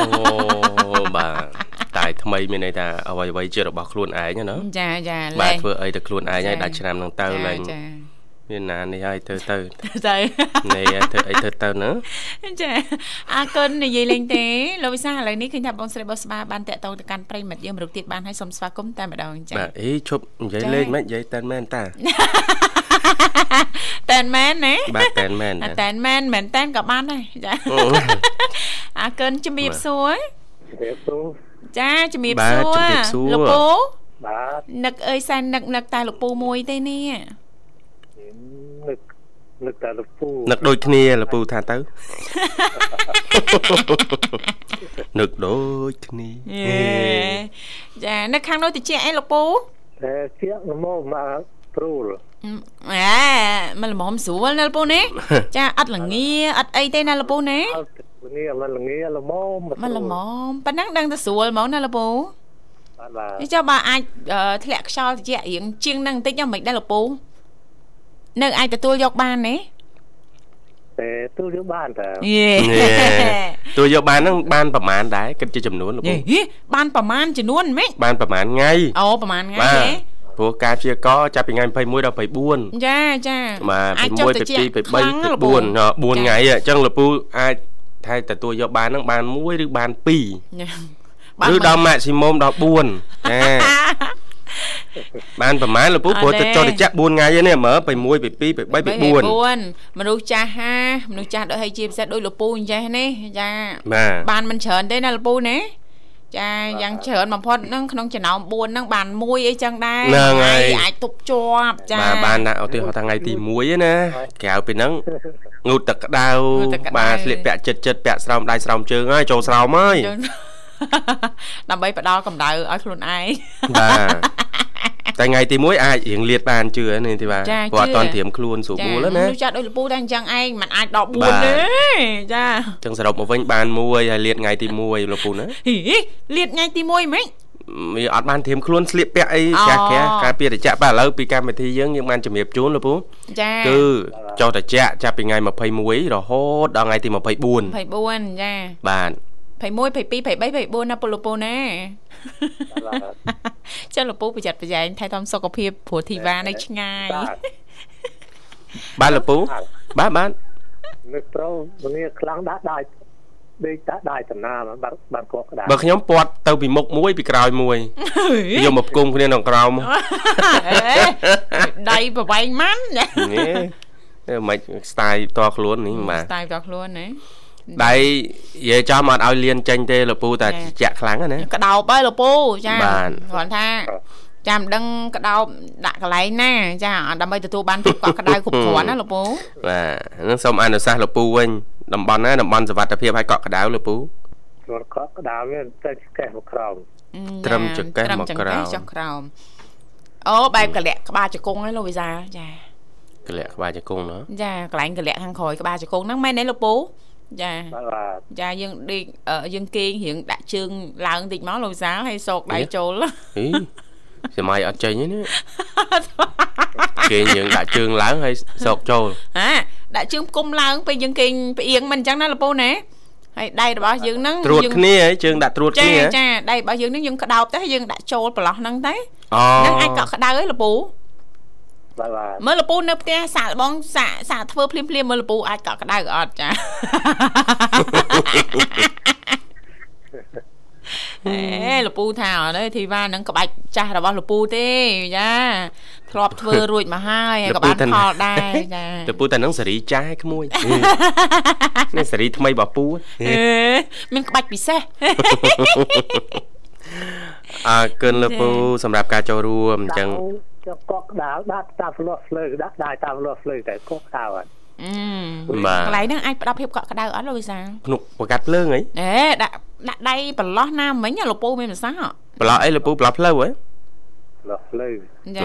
អូបាទតែថ្មីមានន័យថាអ្វីអ្វីជារបស់ខ្លួនឯងណាចាចាបាទធ្វើអីទៅខ្លួនឯងហើយដាច់ឆ្នាំហ្នឹងទៅឡើងចា មានណានេះហើយធ្វើទៅទៅនេះធ្វើអីធ្វើទៅណាចាអរគុណនិយាយលេងទេលោកវិសាឥឡូវនេះឃើញថាបងស្រីបោះស្បាបានតាក់ទងទៅកាន់ប្រិមិត្តយើងមរុកទៀតបានហើយសូមស្វាគមន៍តែម្ដងចាបាទអីឈប់និយាយលេងមិននិយាយតែនមែនតាតែនមែនណាបាទតែនមែនតែនមែនមែនតែនក៏បានដែរចាអរគុណជំរាបសួរជំរាបសួរចាជំរាបសួរលោកពូបាទនឹកអើយសែននឹកនឹកតែលោកពូមួយទេនេះនឹក នឹកតែលពូនឹកដូចគ្នាលពូថាទៅនឹកដូចគ្នាចានៅខាងនោះតិចអីលពូតែជាងល្មមមកព្រូលអែមិនល្មមស្រួលណាលពូណាចាអត់ល្ងាអត់អីទេណាលពូណាល្ងាមិនល្ងាល្មមមិនល្មមប៉ណ្ណឹងដឹងតែស្រួលហ្មងណាលពូបាទបាទចុះបើអាចធ្លាក់ខ្យល់តិចរៀងជាងនឹងបន្តិចមិនដែរលពូ នៅអាចទទួលយកបានទេតែទទួលយកបានតើទទួលយកបានហ្នឹងបានប្រមាណដែរគិតជាចំនួនលោកបានប្រមាណចំនួនហ្មងបានប្រមាណថ្ងៃអូប្រមាណថ្ងៃទេព្រោះការព្យាករចាប់ពីថ្ងៃ21ដល់24ចាចាបាទ21 22 23 24 4ថ្ងៃអញ្ចឹងលពូអាចថែទទួលយកបានហ្នឹងបាន1ឬបាន2ឬដល់ maximum ដល់4ចា បានប្រហែលលពូព្រោះទៅចុះទៅចាក់4ថ្ងៃនេះមើល6 2 2 3 4មនុស្សចាស់ហាមនុស្សចាស់ដូចឲ្យជាពិសេសដូចលពូអញ្ចេះនេះចាបានមិនច្រើនទេណាលពូណាចាយ៉ាងច្រើនបំផុតហ្នឹងក្នុងចំណោម4ហ្នឹងបាន1អីចឹងដែរហើយអាចទប់ជាប់ចាបាទបានណាឧទាហរណ៍ថាថ្ងៃទី1ណាក្រៅពីហ្នឹងងូតទឹកក្តៅបាទស្លៀកពាក់ចិត្តចិត្តពាក់ស្រោមដៃស្រោមជើងហើយចូលស្រោមហើយដើម្បីផ្ដល់កម្ដៅឲ្យខ្លួនឯងបាទ តែថ្ងៃទី1អាចរៀងលៀតបានជឿនេះទីបាទព្រោះអត់តន់ត្រៀមខ្លួនស្រួលបួលណាចាចាដូចលពូតែអញ្ចឹងឯងมันអាចដល់4ទេចាអញ្ចឹងសរុបមកវិញបាន1ហើយលៀតថ្ងៃទី1លពូណាលៀតថ្ងៃទី1ហ្មងវាអត់បានត្រៀមខ្លួនស្លៀកពាក់អីចាស់ក្រការពារតិចបាទឥឡូវពីកម្មវិធីយើងយើងបានជំរាបជូនលោកពូចាគឺចុះតិចចាប់ពីថ្ងៃ21រហូតដល់ថ្ងៃទី24 24ចាបាទ 21 22 23 24ណាពលពូណាចាលពូប្រយ័ត្នប្រយែងថែទាំសុខភាពព្រោះធីវ៉ានៅឆ្ងាយបាទលពូបាទបាទនឹកត្រូវគ្នាខ្លាំងដាក់ដាច់ដេកដាក់ដាច់តំណាបានបានគាត់ក្តារបើខ្ញុំពាត់ទៅពីមុខមួយពីក្រោយមួយយកមកផ្គុំគ្នានៅក្រោមដៃប្រវែងម៉ាន់នេះមិន style តខ្លួននេះបាទ style តខ្លួនណា ដៃនិយាយចំអត់ឲ្យលៀនចេញទេលពូតែជាក់ខ្លាំងណាក្តោបហើយលពូចាគ្រាន់ថាចាំដឹងក្តោបដាក់កន្លែងណាចាដើម្បីទទួលបានភាពកក់ក្ដៅគ្រប់គ្រាន់ណាលពូបាទហ្នឹងសូមអនុសាសន៍លពូវិញតំបន់ណាតំបន់សុវត្ថិភាពឲ្យកក់ក្ដៅលពូខ្លួនកក់ក្ដៅវាទៅចកេះមកក្រោមត្រឹមចកេះមកក្រោមចុះក្រោមអូបែបកលាក់ក្បាលជង្គង់ហ្នឹងលោកវិសាចាកលាក់ក្បាលជង្គង់ណាចាកន្លែងកលាក់ខាងក្រោយក្បាលជង្គង់ហ្នឹងមែនទេលោកពូ ចាបាទចាយើងដេកយើងគេងរៀងដាក់ជើងឡើងតិចមកលោកសាលហើយសោកដៃចូលហីសម័យអត់ចេញទេនេះគេយើងដាក់ជើងឡើងហើយសោកចូលហាដាក់ជើងគុំឡើងពេលយើងគេងផ្អៀងមិនអញ្ចឹងណាលពូណាហើយដៃរបស់យើងហ្នឹងត្រួតគ្នាជើងដាក់ត្រួតគ្នាចាចាដៃរបស់យើងហ្នឹងយើងក្តោបទៅយើងដាក់ចូលប្រឡោះហ្នឹងទៅហ្នឹងអាចកក់ក្តៅហើយលពូ បាទបាទមើលលពូនៅផ្ទះសាកបងសាកសាកធ្វើភ្លាមភ្លាមមើលលពូអាចកក់ក្តៅអត់ចាអេលពូថាអត់ទេធីវ៉ានឹងក្បាច់ចាស់របស់លពូទេចាធ្លាប់ធ្វើរួចមកហើយក៏បានផលដែរចាលពូតែនឹងសេរីចាស់ក្មួយនេះសេរីថ្មីរបស់ពូអេមានក្បាច់ពិសេសអើកិនលពូសម្រាប់ការចូលរួមអញ្ចឹង ចុះកក់ក្ដៅដាក់តាមផ្លោះភ្លើដាក់ដាក់តាមផ្លោះភ្លើតែកក់ក្ដៅអត់អឺបាទកន្លែងហ្នឹងអាចផ្ដល់ភាពកក់ក្ដៅអត់លោកវិសាក្នុងបកាត់ភ្លើងអីអេដាក់ដាក់ដៃប្រឡោះណាមិញលពូមានប្រសាសន៍ប្រឡោះអីលពូប្រឡោះផ្លូវហ៎ផ្លោះភ្លៅចា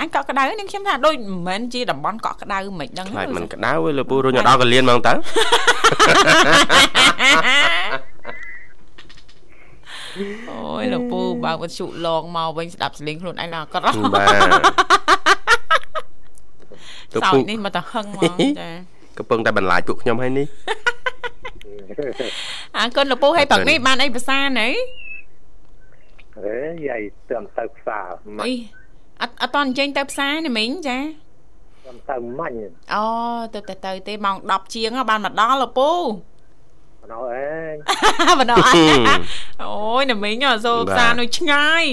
អញកក់ក្ដៅនាងខ្ញុំថាដូចមិនមែនជាតំបន់កក់ក្ដៅមិនដឹងខ្លាចមិនក្ដៅទេលពូរុញដល់កលៀនហ្មងតើ អូយលោកពូបើកវិទ្យុឡងមកវិញស្ដាប់សលេងខ្លួនឯងដល់ក៏រស់បាទសោយនេះមកតែហឹងមកចាកំពុងតែបន្លាចពួកខ្ញុំហើយនេះអរគុណលោកពូឲ្យព្រឹកនេះបានអីភាសាណីអេយាយទៅទៅផ្សារអីអត់អត់តអញ្ជើញទៅផ្សារនេះមិញចាទៅមាញ់អូទៅទៅទៅទេម៉ោង10ជាងបានមកដល់លោកពូ បណ្ដោអេងបណ្ដោអេអូយណាមីងសូផ្សារនៅឆ្ងាយ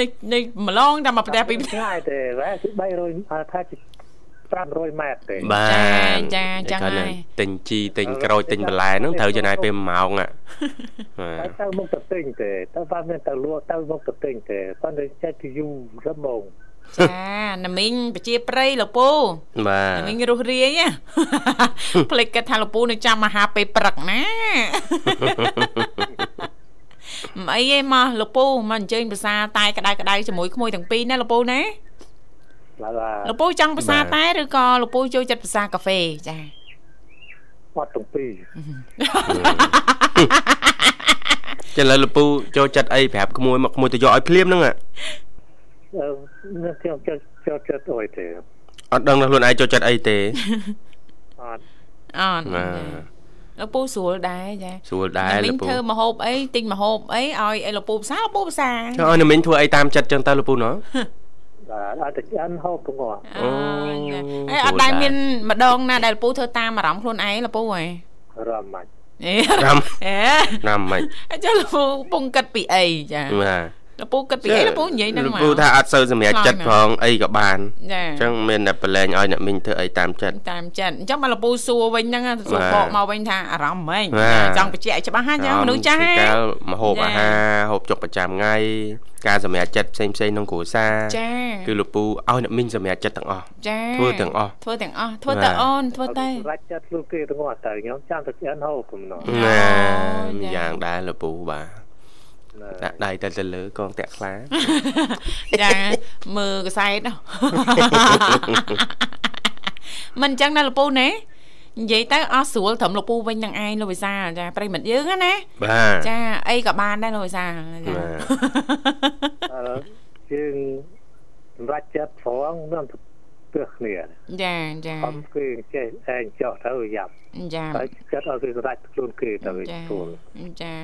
នេះនេះម្លងតែមកផ្ទះពីឆ្ងាយទេវ៉ាគឺ300ថាជា500ម៉ែត្រទេបាទចាចឹងហើយទិញជីទិញក្រូចទិញបន្លែហ្នឹងត្រូវចំណាយពេល1ម៉ោងបាទទៅមុខទៅទិញទេទៅបានមានទៅលក់ទៅមុខទៅទិញទេប៉ុន្តែចេះទៅយូររឹមម៉ោង ចាណាមីងបជាព្រៃលោកពូបាទណាមីងរស់រាយផ្លេចគិតថាលោកពូនឹងចាំមហាពេលព្រឹកណាមិនអីទេមកលោកពូមកអញ្ជើញភាសាតែក្តៅក្តៅជាមួយក្មួយទាំងពីរណាលោកពូណាបាទលោកពូចង់ភាសាតែឬក៏លោកពូចូលចិត្តភាសាកាហ្វេចាអត់ទាំងពីរចឹងឥឡូវលោកពូចូលចិត្តអីប្រាប់ក្មួយមកក្មួយទៅយកឲ្យភ្លាមហ្នឹងអាអឺ ខ្ញុំចូលចូលចិត្តអីទេអត់ដឹងថាខ្លួនឯងចូលចិត្តអីទេអត់អត់លោកពូស្រួលដែរចាស្រួលដែរលោកពូធ្វើមហូបអីទិញមហូបអីឲ្យអីលោកពូភាសាលោកពូភាសាចុះឲ្យណាមីងធ្វើអីតាមចិត្តចឹងតើលោកពូណោះបាទអត់តែឆ្អិនហូបទាំងអស់អូអេអត់ដែរមានម្ដងណាដែលពូធ្វើតាមអារម្មណ៍ខ្លួនឯងលពូហ៎រំមិនអេរំអេរំមិនចុះលពូពងគិតពីអីចាបាទ លពូគិតពីអីលពូនិយាយហ្នឹងមកលពូថាអត់សូវសម្រេចចិត្តផងអីក៏បានអញ្ចឹងមានតែប្រឡែងឲ្យអ្នកមីងធ្វើអីតាមចិត្តតាមចិត្តអញ្ចឹងមកលពូសួរវិញហ្នឹងសួរបកមកវិញថាអារម្មណ៍ហ្មងចង់បញ្ជាក់ច្បាស់ហ្នឹងចឹងមនុស្សចាស់ហ៎កាលមកហូបអាហារហូបចុកប្រចាំថ្ងៃការសម្រេចចិត្តផ្សេងផ្សេងក្នុងគ្រួសារចាគឺលោកពូឲ្យអ្នកមីងសម្រេចចិត្តទាំងអស់ចាធ្វើទាំងអស់ធ្វើទាំងអស់ធ្វើទៅអូនធ្វើទៅសម្រេចចិត្តខ្លួនគេទាំងអស់ទៅខ្ញុំចាំទៅឆ្អិនហូបកំណត់ណាយ៉ាងដែរលោកពូបាទ ដាក់ដៃទៅទៅលើកងតាក់ខ្លាចាមើលកសែតមិនអញ្ចឹងណាលពូណានិយាយទៅអស់ស្រួលត្រឹមលោកពូវិញនឹងឯងលោកវិសាចាប្រិមិត្តយើងណាបាទចាអីក៏បានដែរលោកវិសាចាអឺយើងសម្រាប់ចិត្តផងនឹង ទើសគ្នាចាចាអត់គឺចេះឯងចោះទៅយ៉ាប់ចាតែចិត្តឲ្យគេសម្រាប់ខ្លួនគេទៅទួលចា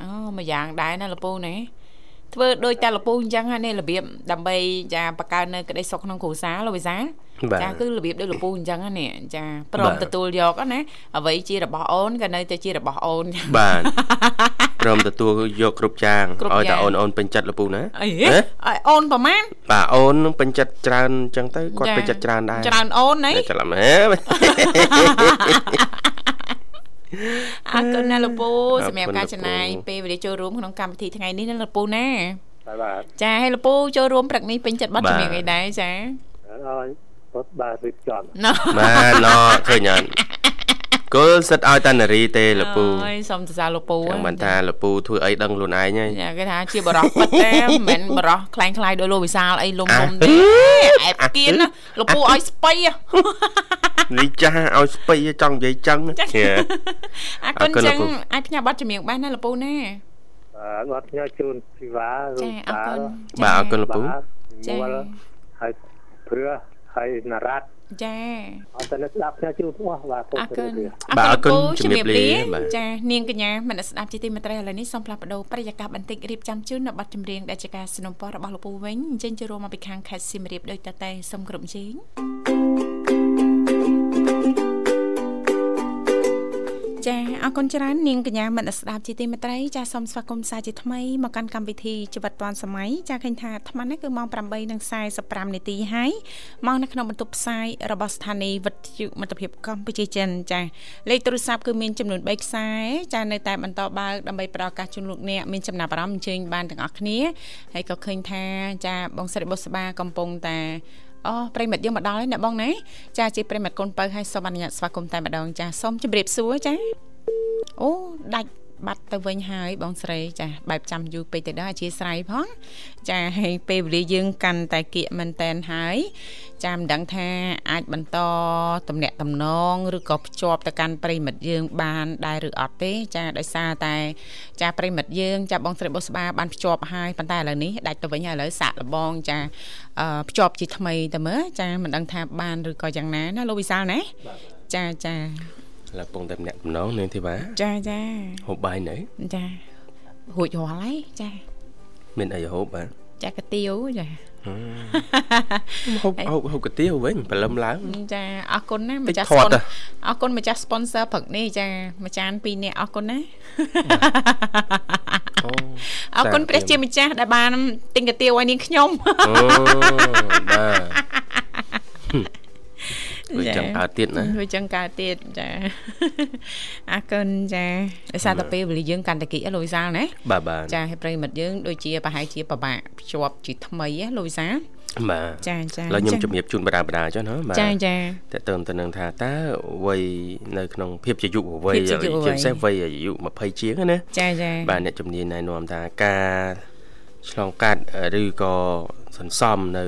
អូមួយយ៉ាងដែរណាលពូណា ធ្វើដូចតែលពូអញ្ចឹងហ្នឹងរបៀបដើម្បីចាបង្កើននៅក្តីសុខក្នុងគ្រួសារលោកវិសាចាគឺរបៀបដូចលពូអញ្ចឹងណាចាព្រមទទួលយកណាអ្វីជារបស់អូនក៏នៅតែជារបស់អូនបាទព្រមទទួលយកគ្រប់ចាងឲ្យតែអូនអូនពេញចិត្តលពូណាអីអូនប្រហែលបាទអូននឹងពេញចិត្តច្រើនអញ្ចឹងទៅគាត់ពេញចិត្តច្រើនដែរច្រើនអូនហីច្រឡំហេ អរគុណណាលោកពូសម្រាប់ការចំណាយពេលវេលាចូលរួមក្នុងកម្មវិធីថ្ងៃនេះណាលោកពូណាបាទចាឲ្យលោកពូចូលរួមព្រឹកនេះពេញចិត្តបတ်ជំនាញអីដែរចាអើយបាទរៀបចំបាទណឃើញអត់គល់សិតឲ្យតានារីទេលពូអើយសុំសរសើរលពូចាំមិនថាលពូធ្វើអីដឹងខ្លួនឯងហើយគេថាជាបរោះពិតទេមិនមែនបរោះคล้ายคล้ายដោយលោកវិសាលអីលំលំទេអែបគៀនលពូឲ្យស្បៃ នេះចាស់ឲ្យស្ពៃចង់និយាយចឹងអរគុណចឹងអាចផ្ញើប័ណ្ណចម្រៀងបានណាលពូណាបាទអត់ផ្ញើជូនធីវ៉ាចាអរគុណបាទអរគុណលពូចាហើយព្រឺហើយណារ៉ាត់ចាអត់ទៅស្ដាប់ផ្សាយជូនបងបាទអរគុណបាទអរគុណជំរាបលាចានាងកញ្ញាមនស្ដាប់ជាទីមេត្រីឥឡូវនេះសូមផ្លាស់ប្ដូរប្រយាករបន្តិចរៀបចំជូននៅប័ណ្ណចម្រៀងដែលជាការสนับสนุนរបស់លោកពូវិញអញ្ចឹងចូលរួមមកពីខាងខេត្តសៀមរាបដោយតតែសូមគ្រប់ជេង ចាអរគុណច្រើននាងកញ្ញាមិត្តស្ដាប់ជាទីមេត្រីចាសូមស្វាគមន៍សាជាថ្មីមកកាន់កម្មវិធីជីវិតឌွန်សម័យចាឃើញថាអាត្មានេះគឺម៉ោង8:45នាទីហើយមកនៅក្នុងបន្ទប់ផ្សាយរបស់ស្ថានីយ៍វិទ្យុមិត្តភាពកម្ពុជាចិនចាលេខទូរស័ព្ទគឺមានចំនួន3ខ្សែចានៅតែបន្តបើកដើម្បីផ្ដល់ឱកាសជូនលោកអ្នកមានចំណាប់អារម្មណ៍អញ្ជើញបានទាំងអស់គ្នាហើយក៏ឃើញថាចាបងស្រីបុស្បាកំពុងតែ អូប្រិមិត្តយើងមកដល់ហើយអ្នកបងណាចាជាប្រិមិត្តកូនបើហើយសូមអនុញ្ញាតស្វាគមន៍តែម្ដងចាសូមជម្រាបសួរចាអូដាច់ បាត់ទៅវិញហើយបងស្រីចាបែបចាំយូរពេកទៅដល់អធិស្ឋានផង ចាហើយពេលវេលាយើងកាន់តែគៀកមែនតែនហើយចាមិនដឹងថាអាចបន្តតំណាក់តំណងឬក៏ភ្ជាប់ទៅកាន់ប្រិមិត្តយើងបានដែរឬអត់ទេ ចាដោយសារតែចាប្រិមិត្តយើងចាបងស្រីបុស្បាបានភ្ជាប់ហើយប៉ុន្តែឥឡូវនេះដាច់ទៅវិញហើយឥឡូវសាក់លបងចាភ្ជាប់ជាថ្មីទៅមើលចាមិនដឹងថាបានឬក៏យ៉ាងណាណាលោកវិសាលណាចាចា ឡើងពងតែម្នាក់ដំណងនាងធីវ៉ាចាចាហូបបាយនៅចារួចរាល់ហើយចា មានអីហូបបាទចាកាទៀវចាហូបហូបហូបកាទៀវវិញព្រលឹមឡើងចាអរគុណណាម្ចាស់ស្ប៉ុនអរគុណម្ចាស់ sponsor ព្រឹកនេះចាមួយចាន2នាក់អរគុណណាអូអរគុណព្រះជាម្ចាស់ដែលបានទិញកាទៀវឲ្យនាងខ្ញុំអូបាទ វាចឹងកើតទៀតណាវាចឹងកើតទៀតចាអរគុណចាដោយសារតែពេលវេលាយើងកាន់តែគិលោកវិសាលណាបាទបាទចាហើយប្រិមិត្តយើងដូចជាប្រហែលជាពិបាកភ្ជាប់ជាថ្មីណាលោកវិសាលបាទចាចាឡើយខ្ញុំជំរាបជូនបដាបដាចុះណាបាទចាចាតើតើទៅនឹងថាតើវ័យនៅក្នុងភាពជាយុវវ័យជាពិសេសវ័យអាយុ20ជាងណាចាចាបាទអ្នកជំនាញណែនាំថាការឆ្លងកាត់ឬក៏សន្សំនៅ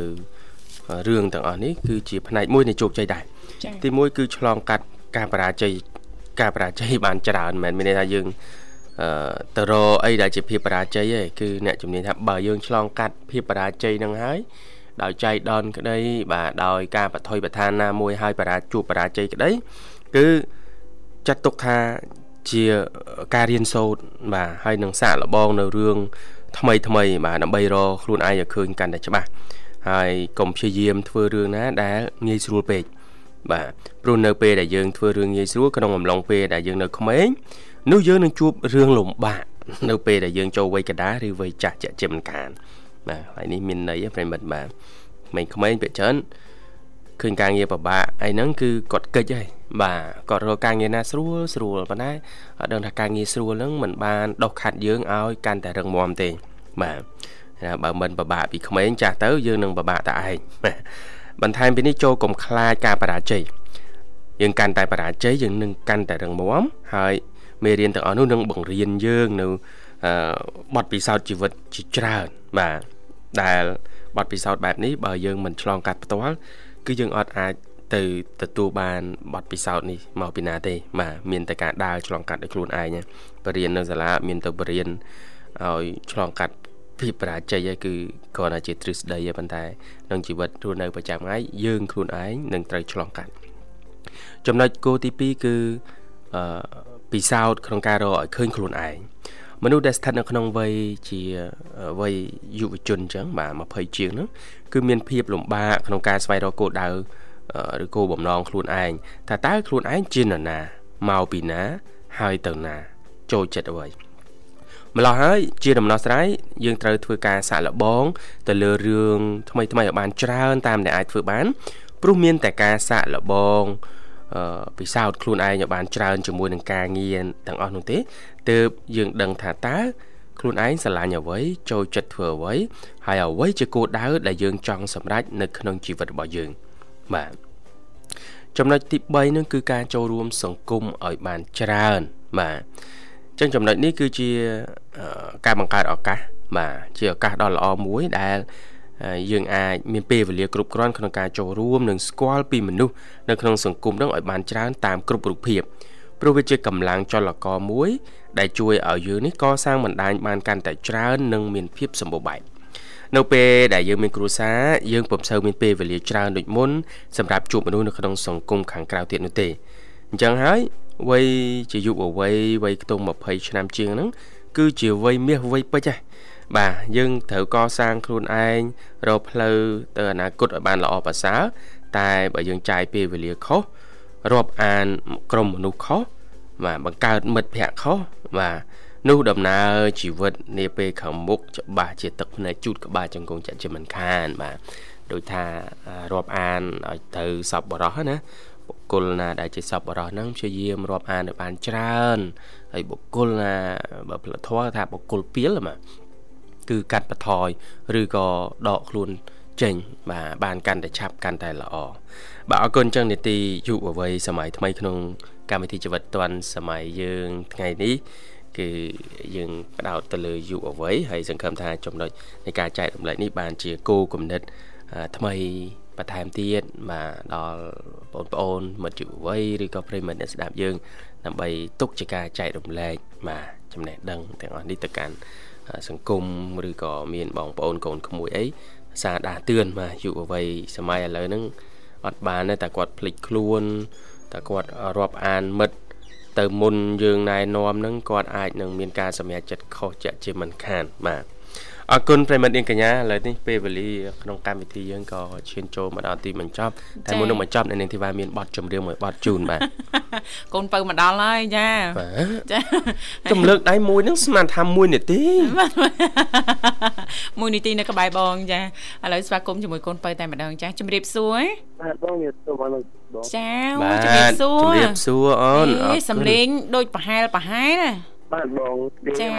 រឿងទាំងអស់នេះគឺជាផ្នែកមួយនៃជោគជ័យដែរ ទីមួយគឺឆ្លងកាត់ការបរាជ័យការបរាជ័យបានច្រើនមិនមែនមានន័យថាយើងអឺទៅរកអីដែលជាភាពបរាជ័យទេគឺអ្នកជំនាញថាបើយើងឆ្លងកាត់ភាពបរាជ័យនឹងហើយដោយចៃដន្យក្តីបាទដោយការបថុយប្រឋានណាមួយហើយបរាជួបបរាជ័យក្តីគឺចាត់ទុកថាជាការរៀនសូត្របាទហើយនឹងសាកល្បងនៅរឿងថ្មីថ្មីបាទដើម្បីរកខ្លួនឯងឲ្យឃើញកាន់តែច្បាស់ហើយកុំព្យាយាមធ្វើរឿងណាដែលងាយស្រួលពេក បាទព្រោះនៅពេលដែលយើងធ្វើរឿងងាយស្រួលក្នុងអំឡុងពេលដែលយើងនៅក្មេងនោះយើងនឹងជួបរឿងលំបាកនៅពេលដែលយើងចូលវ័យកណ្ដាលឬវ័យចាស់ជាជាមិនខានបាទហើយនេះមានន័យប្រិមិត្តបាទក្មេងៗពាក្យច្រើនឃើញការងារពិបាកអីហ្នឹងគឺគាត់កិច្ចហើយបាទគាត់រកការងារណាស្រួលស្រួលប៉ុន្តែអត់ដឹងថាការងារស្រួលហ្នឹងមិនបានដោះខាត់យើងឲ្យកាន់តែរឹងមាំទេបាទបើមិនពិបាកពីក្មេងចាស់ទៅយើងនឹងពិបាកតែឯង បន្ថែមពីនេះចូលកុំខ្លាចការបរាជ័យយើងកាន់តែបរាជ័យយើងនឹងកាន់តែរឹងមាំហើយមេរៀនទាំងអស់នោះនឹងបង្រៀនយើងនៅបទពិសោធន៍ជីវិតជាច្រើនបាទដែលបទពិសោធន៍បែបនេះបើយើងមិនឆ្លងកាត់ផ្ទាល់គឺយើងអត់អាចទៅទទួលបានបទពិសោធន៍នេះមកពីណាទេបាទមានតែការដើរឆ្លងកាត់ដោយខ្លួនឯងបរៀននៅសាលាមានទៅបរៀនឲ្យឆ្លងកាត់ ភាពបរាជ័យគឺគ្រាន់តែជាទ្រឹស្ដីទេប៉ុន្តែក្នុងជីវិតរស់នៅប្រចាំថ្ងៃយើងខ្លួនឯងនឹងត្រូវឆ្លងកាត់ចំណុចគោលទី2គឺអឺពិសោធន៍ក្នុងការរកឲ្យឃើញខ្លួនឯងមនុស្សដែលស្ថិតនៅក្នុងវ័យជាវ័យយុវជនអញ្ចឹងបាទ20ជាងហ្នឹងគឺមានភាពលំបាកក្នុងការស្វែងរកគោលដៅឬគោលបំណងខ្លួនឯងថាតើខ្លួនឯងជានរណាមកពីណាហើយទៅណាចូលចិត្តអ្វី ម្ល៉េះហើយជាដំណោះស្រាយយើងត្រូវធ្វើការសាកល្បងទៅលើរឿងថ្មីថ្មីឲ្យបានច្រើនតាមដែលអាចធ្វើបានព្រោះមានតែការសាកល្បងអឺពិសោធន៍ខ្លួនឯងឲ្យបានច្រើនជាមួយនឹងការងារទាំងអស់នោះទេទើបយើងដឹងថាតើខ្លួនឯងស្រឡាញ់អ្វីចូលចិត្តធ្វើអ្វីហើយអ្វីជាគោលដៅដែលយើងចង់សម្រេចនៅក្នុងជីវិតរបស់យើងបាទចំណុចទី3នោះគឺការចូលរួមសង្គមឲ្យបានច្រើនបាទ ចឹងចំណុចនេះគឺជាការបង្កើតឱកាសបាទជាឱកាសដ៏ល្អមួយដែលយើងអាចមានពេលវេលាគ្រប់គ្រាន់ក្នុងការចូលរួមនិងស្គាល់ពីមនុស្សនៅក្នុងសង្គមនឹងឲ្យបានច្រើនតាមគ្រប់រូបភាពព្រោះវាជាកម្លាំងចលករមួយ ដែលជួយឲ្យយើងនេះកសាងបណ្ដាញបានកាន់តែច្រើននិងមានភាពសម្បូរបែបនៅពេលដែលយើងមានគ្រួសារយើងពុំសូវមានពេលវេលាច្រើនដូចមុនសម្រាប់ជួបមនុស្សនៅក្នុងសង្គមខាងក្រៅទៀតនោះទេអញ្ចឹងហើយ វ័យជាយុវវ័យវ័យខ្ទង់20ឆ្នាំជាងហ្នឹងគឺជាវ័យមាសវ័យពេជ្រហ៎បាទយើងត្រូវកសាងខ្លួនឯងរកផ្លូវទៅអនាគតឲ្យបានល្អប្រសើរតែបើយើងចាយពេលវេលាខុសរាប់អានក្រុមមនុស្សខុសបាទបង្កើតមិត្តភ័ក្តិខុសបាទនោះដំណើរជីវិតនាពេលខាងមុខច្បាស់ជាទឹកភ្នែកជូតក្បាលចង្គង់ចាក់ជាមិនខានបាទដោយថារាប់អានឲ្យទៅសពបរោះណា បុគ្គលណាដែលជាសពបរោះហ្នឹងព្យាយាមរាប់អានឲ្យបានច្រើនហើយបុគ្គលណាបើផ្លធម៌ថាបុគ្គលពីលបាទគឺកាត់បន្ថយឬក៏ដកខ្លួនចេញបាទបានកាន់តែឆាប់កាន់តែល្អបាទអរគុណចឹងនីតិយុវវ័យសម័យថ្មីក្នុងកម្មវិធីជីវិតឌွန်សម័យយើងថ្ងៃនេះគឺយើងផ្ដោតទៅលើយុវវ័យហើយសង្ឃឹមថាចំណុចនៃការចែករំលែកនេះបានជាគោលគំនិតថ្មី បន្ថែមទៀតបាទដល់បងប្អូនមិត្តយុវវ័យឬក៏ប្រិយមិត្តអ្នកស្ដាប់យើងដើម្បីទុកជាការចែករំលែកបាទចំណេះដឹងទាំងអស់នេះទៅកាន់សង្គមឬក៏មានបងប្អូនកូនក្មួយអីសារដាស់តឿនបាទយុវវ័យសម័យឥឡូវហ្នឹងអត់បានទេតែគាត់ភ្លេចខ្លួនតែគាត់រាប់អានមិត្តទៅមុនយើងណែនាំហ្នឹងគាត់អាចនឹងមានការសម្រេចចិត្តខុសចាក់ជាមិនខានបាទ អរគុណប្រិមិត្តនាងកញ្ញាឥឡូវនេះពេលវេលាក្នុងកម្មវិធីយើងក៏ឈានចូលមកដល់ទីបញ្ចប់តែមុននឹងបញ្ចប់នៅនាងធីវ៉ាមានបទចម្រៀងមួយបទជូនបាទកូនបើមកដល់ហើយចាចាចំលើកដៃមួយនឹងស្មានថា1នាទី1នាទីនៅក្បែរបងចាឥឡូវស្វាគមន៍ជាមួយកូនបើតែម្ដងចាជម្រាបសួរបាទបងមានសួរបងចាជម្រាបសួរជម្រាបសួរអូនអេសំលេងដូចប្រហែលប្រហែលបាទបងចា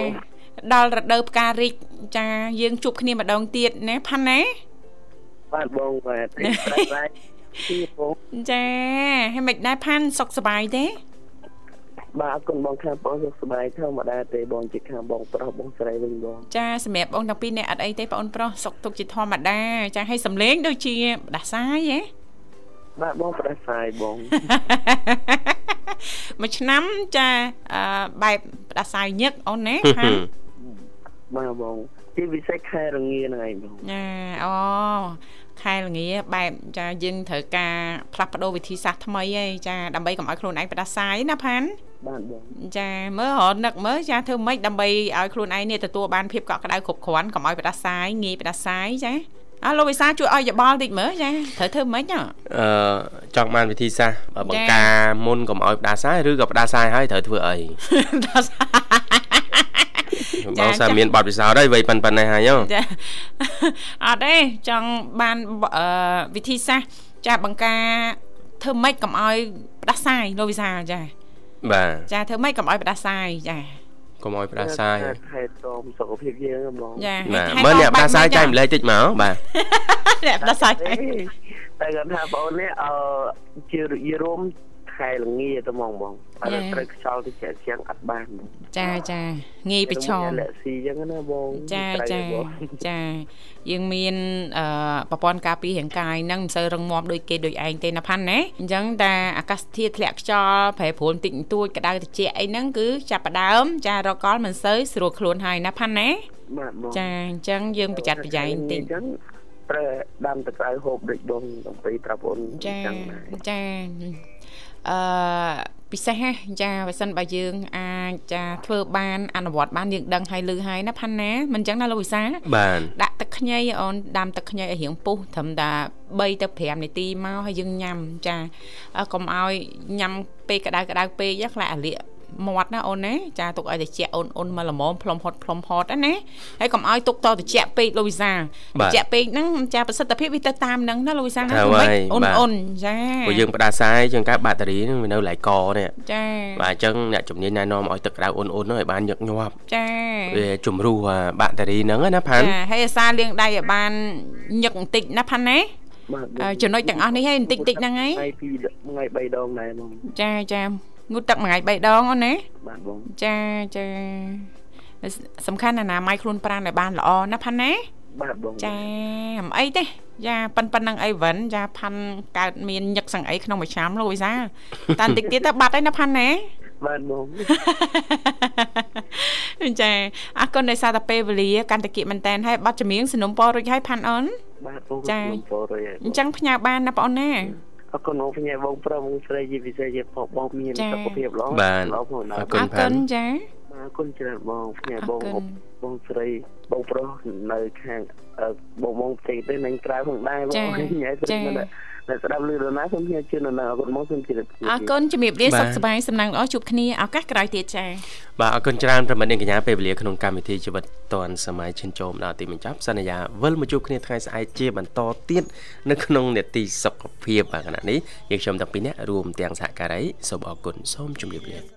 ដល់រដូវផ្ការីកចាយើងជួបគ្នាម្ដងទៀតណាផាន់ណាបាទបងបាទប្រែទីបងចាហើយមិនដែរផាន់សុខសប្បាយទេបាទអរគុណបងខាងបងសុខសប្បាយធម្មតាទេបងជាខាងបងប្រុសបងស្រីវិញបងចាសម្រាប់បងទាំងពីរនាក់អត់អីទេបងប្រុសសុខទុក្ខជាធម្មតាចាឲ្យសំលេងដូចជាផ្ដាសាយហ៎បាទបងផ្ដាសាយបងមួយឆ្នាំចាបែបផ្ដាសាយញឹកអូនណាផាន់ បាទបងជាពិសេសខែរងាហ្នឹងឯងបងចាអូខែល្ងាបែបចាយើងត្រូវការផ្លាស់ប្ដូរវិធីសាស្ត្រថ្មីឯងចាដើម្បីកុំឲ្យខ្លួនឯងផ្ដាសាយណាផាន់បាទបងចាមើលរនឹកមើលចាធ្វើម៉េចដើម្បីឲ្យខ្លួនឯងនេះទទួលបានភាពកក់ក្ដៅគ្រប់គ្រាន់កុំឲ្យផ្ដាសាយងាយផ្ដាសាយចាអើលោកវិសាជួយឲ្យយោបល់តិចមើលចាត្រូវធ្វើម៉េចអឺចង់បានវិធីសាស្ត្របង្ការមុនកុំឲ្យផ្ដាសាយឬក៏ផ្ដាសាយហើយត្រូវធ្វើអីផ្ដាសាយ បងសាមានបទពិសោធន៍ហើយវ័យប៉ុណ្ណេះហើយចាអត់ទេចង់បានវិធីសាស្ត្រចាបង្ការធ្វើម៉េចកុំឲ្យផ្ដាសាយលោកវិសាចាបាទចាធ្វើម៉េចកុំឲ្យផ្ដាសាយចាកុំឲ្យផ្ដាសាយហេតុតមសុខភាពយើងហ្មងចាមើលអ្នកផ្ដាសាយចែកម្លែកតិចមកបាទអ្នកផ្ដាសាយតែគាត់ថាបងនេះអឺជារួម ខែល្ងាទៅហ្មងបងអត់ត្រូវខ្យល់ទៅជាជាងអត់បានចាចាងាយប្រឈមលាក់ស៊ីអញ្ចឹងណាបងចាចាចាយើងមានអឺប្រព័ន្ធការពាររាងកាយហ្នឹងមិនសូវរឹងមាំដូចគេដូចឯងទេណាផាន់ណាអញ្ចឹងតែអាកាសធាតុធ្លាក់ខ្យល់ប្រែប្រួលបន្តិចបន្តួចក្តៅត្រជាក់អីហ្នឹងគឺចាប់ផ្ដើមចារកលមិនសូវស្រួលខ្លួនហើយណាផាន់ណាបាទបងចាអញ្ចឹងយើងប្រយ័ត្នប្រយែងបន្តិចអញ្ចឹងប្រើដាំទឹកក្តៅហូបដូចបងដើម្បីប្រាប់អូនចាចា អឺពិសេសណាចាបើសិនបើយើងអាចចាធ្វើបានអនុវត្តបានយើងដឹងហើយលឺហើយណាផាន់ណាមិនអញ្ចឹងណាលោកវិសាបាទដាក់ទឹកខ្ញីអូនដាំទឹកខ្ញីឲ្យរៀងពុះត្រឹមតែ3ទៅ5នាទីមកហើយយើងញ៉ាំចាកុំឲ្យញ៉ាំពេលក្តៅក្តៅពេកខ្លាចអាលៀក មាត់ណាអូនណាចាទុកឲ្យត្រជាក់អូនអូនមកល្មមផ្លុំហត់ផ្លុំហត់ណាហើយកុំឲ្យទុកតត្រជាក់ពេកលោកវិសាត្រជាក់ពេកហ្នឹងចាប្រសិទ្ធភាពវាទៅតាមហ្នឹងណាលោកវិសាណាអូនអូនចាព្រោះយើងផ្ដាសាយជាងការបាក់តេរីហ្នឹងវានៅឡៃកនេះចាបាទអញ្ចឹងអ្នកជំនាញណែនាំឲ្យទឹកក្តៅអូនអូនហ្នឹងឲ្យបានញឹកញាប់ចាវាជំរុះបាក់តេរីហ្នឹងណាផាន់ចាហើយអាសាលាងដៃឲ្យបានញឹកបន្តិចណាផាន់ណាចំណុចទាំងអស់នេះហើយបន្តិចតិចហ្នឹងហើយថ្ងៃពីរថ្ងៃ3ដងដែរហ្មងចាចា ងូតទឹកមួយថ្ងៃ3ដងអូនណាបាទបងចាចាសំខាន់ណាស់ណាម៉ៃខ្លួនប្រាណឲ្យបានល្អណាផាន់ណាបាទបងចាមិនអីទេយ៉ាប៉ិនប៉ិននឹងអីវិនយ៉ាផាន់កើតមានញឹកសង្អីក្នុងមួយឆ្នាំលោកវិសាតាន់តិចទៀតទៅបាត់ហើយណាផាន់ណាបាទបងចាអរគុណដោយសារតែពេលវេលាកាន់តែគៀកមែនតែនហើយប័ណ្ណចម្រៀងสนុំពររួចហើយផាន់អូនបាទបងចាសនុំពររួចហើយអញ្ចឹងផ្ញើបានណាបងអូនណា អរគុណបងផ្ញើបងប្រុសបងស្រីជាពិសេសជាបងបងមានសុខភាពល្អបាទអរគុណអរគុណចាអរគុណច្រើនបងផ្ញើបងបងស្រីបងប្រុសនៅខាងបងបងផ្សេងទៅនឹងក្រៅផងដែរបងញ៉ៃទៅមិន តែស្ដាប់លឺដល់ណាសូមជឿជឿនៅអរគុណមកសូមជម្រាបអរគុណជំរាបលាសុខសប្បាយសំណាងល្អជួបគ្នាឱកាសក្រោយទៀតចា៎បាទអរគុណច្រើនប្រិមត្តនាងកញ្ញាពេលវេលាក្នុងកម្មវិធីជីវិតឌွန်សម័យឈិនចូលដល់ទីបញ្ចប់សន្យាវិលមកជួបគ្នាថ្ងៃស្អែកជាបន្តទៀតនៅក្នុងនេតិសុខភាពបាទគណៈនេះយើងខ្ញុំទាំងពីរនាក់រួមទាំងសហការីសូមអរគុណសូមជម្រាបលា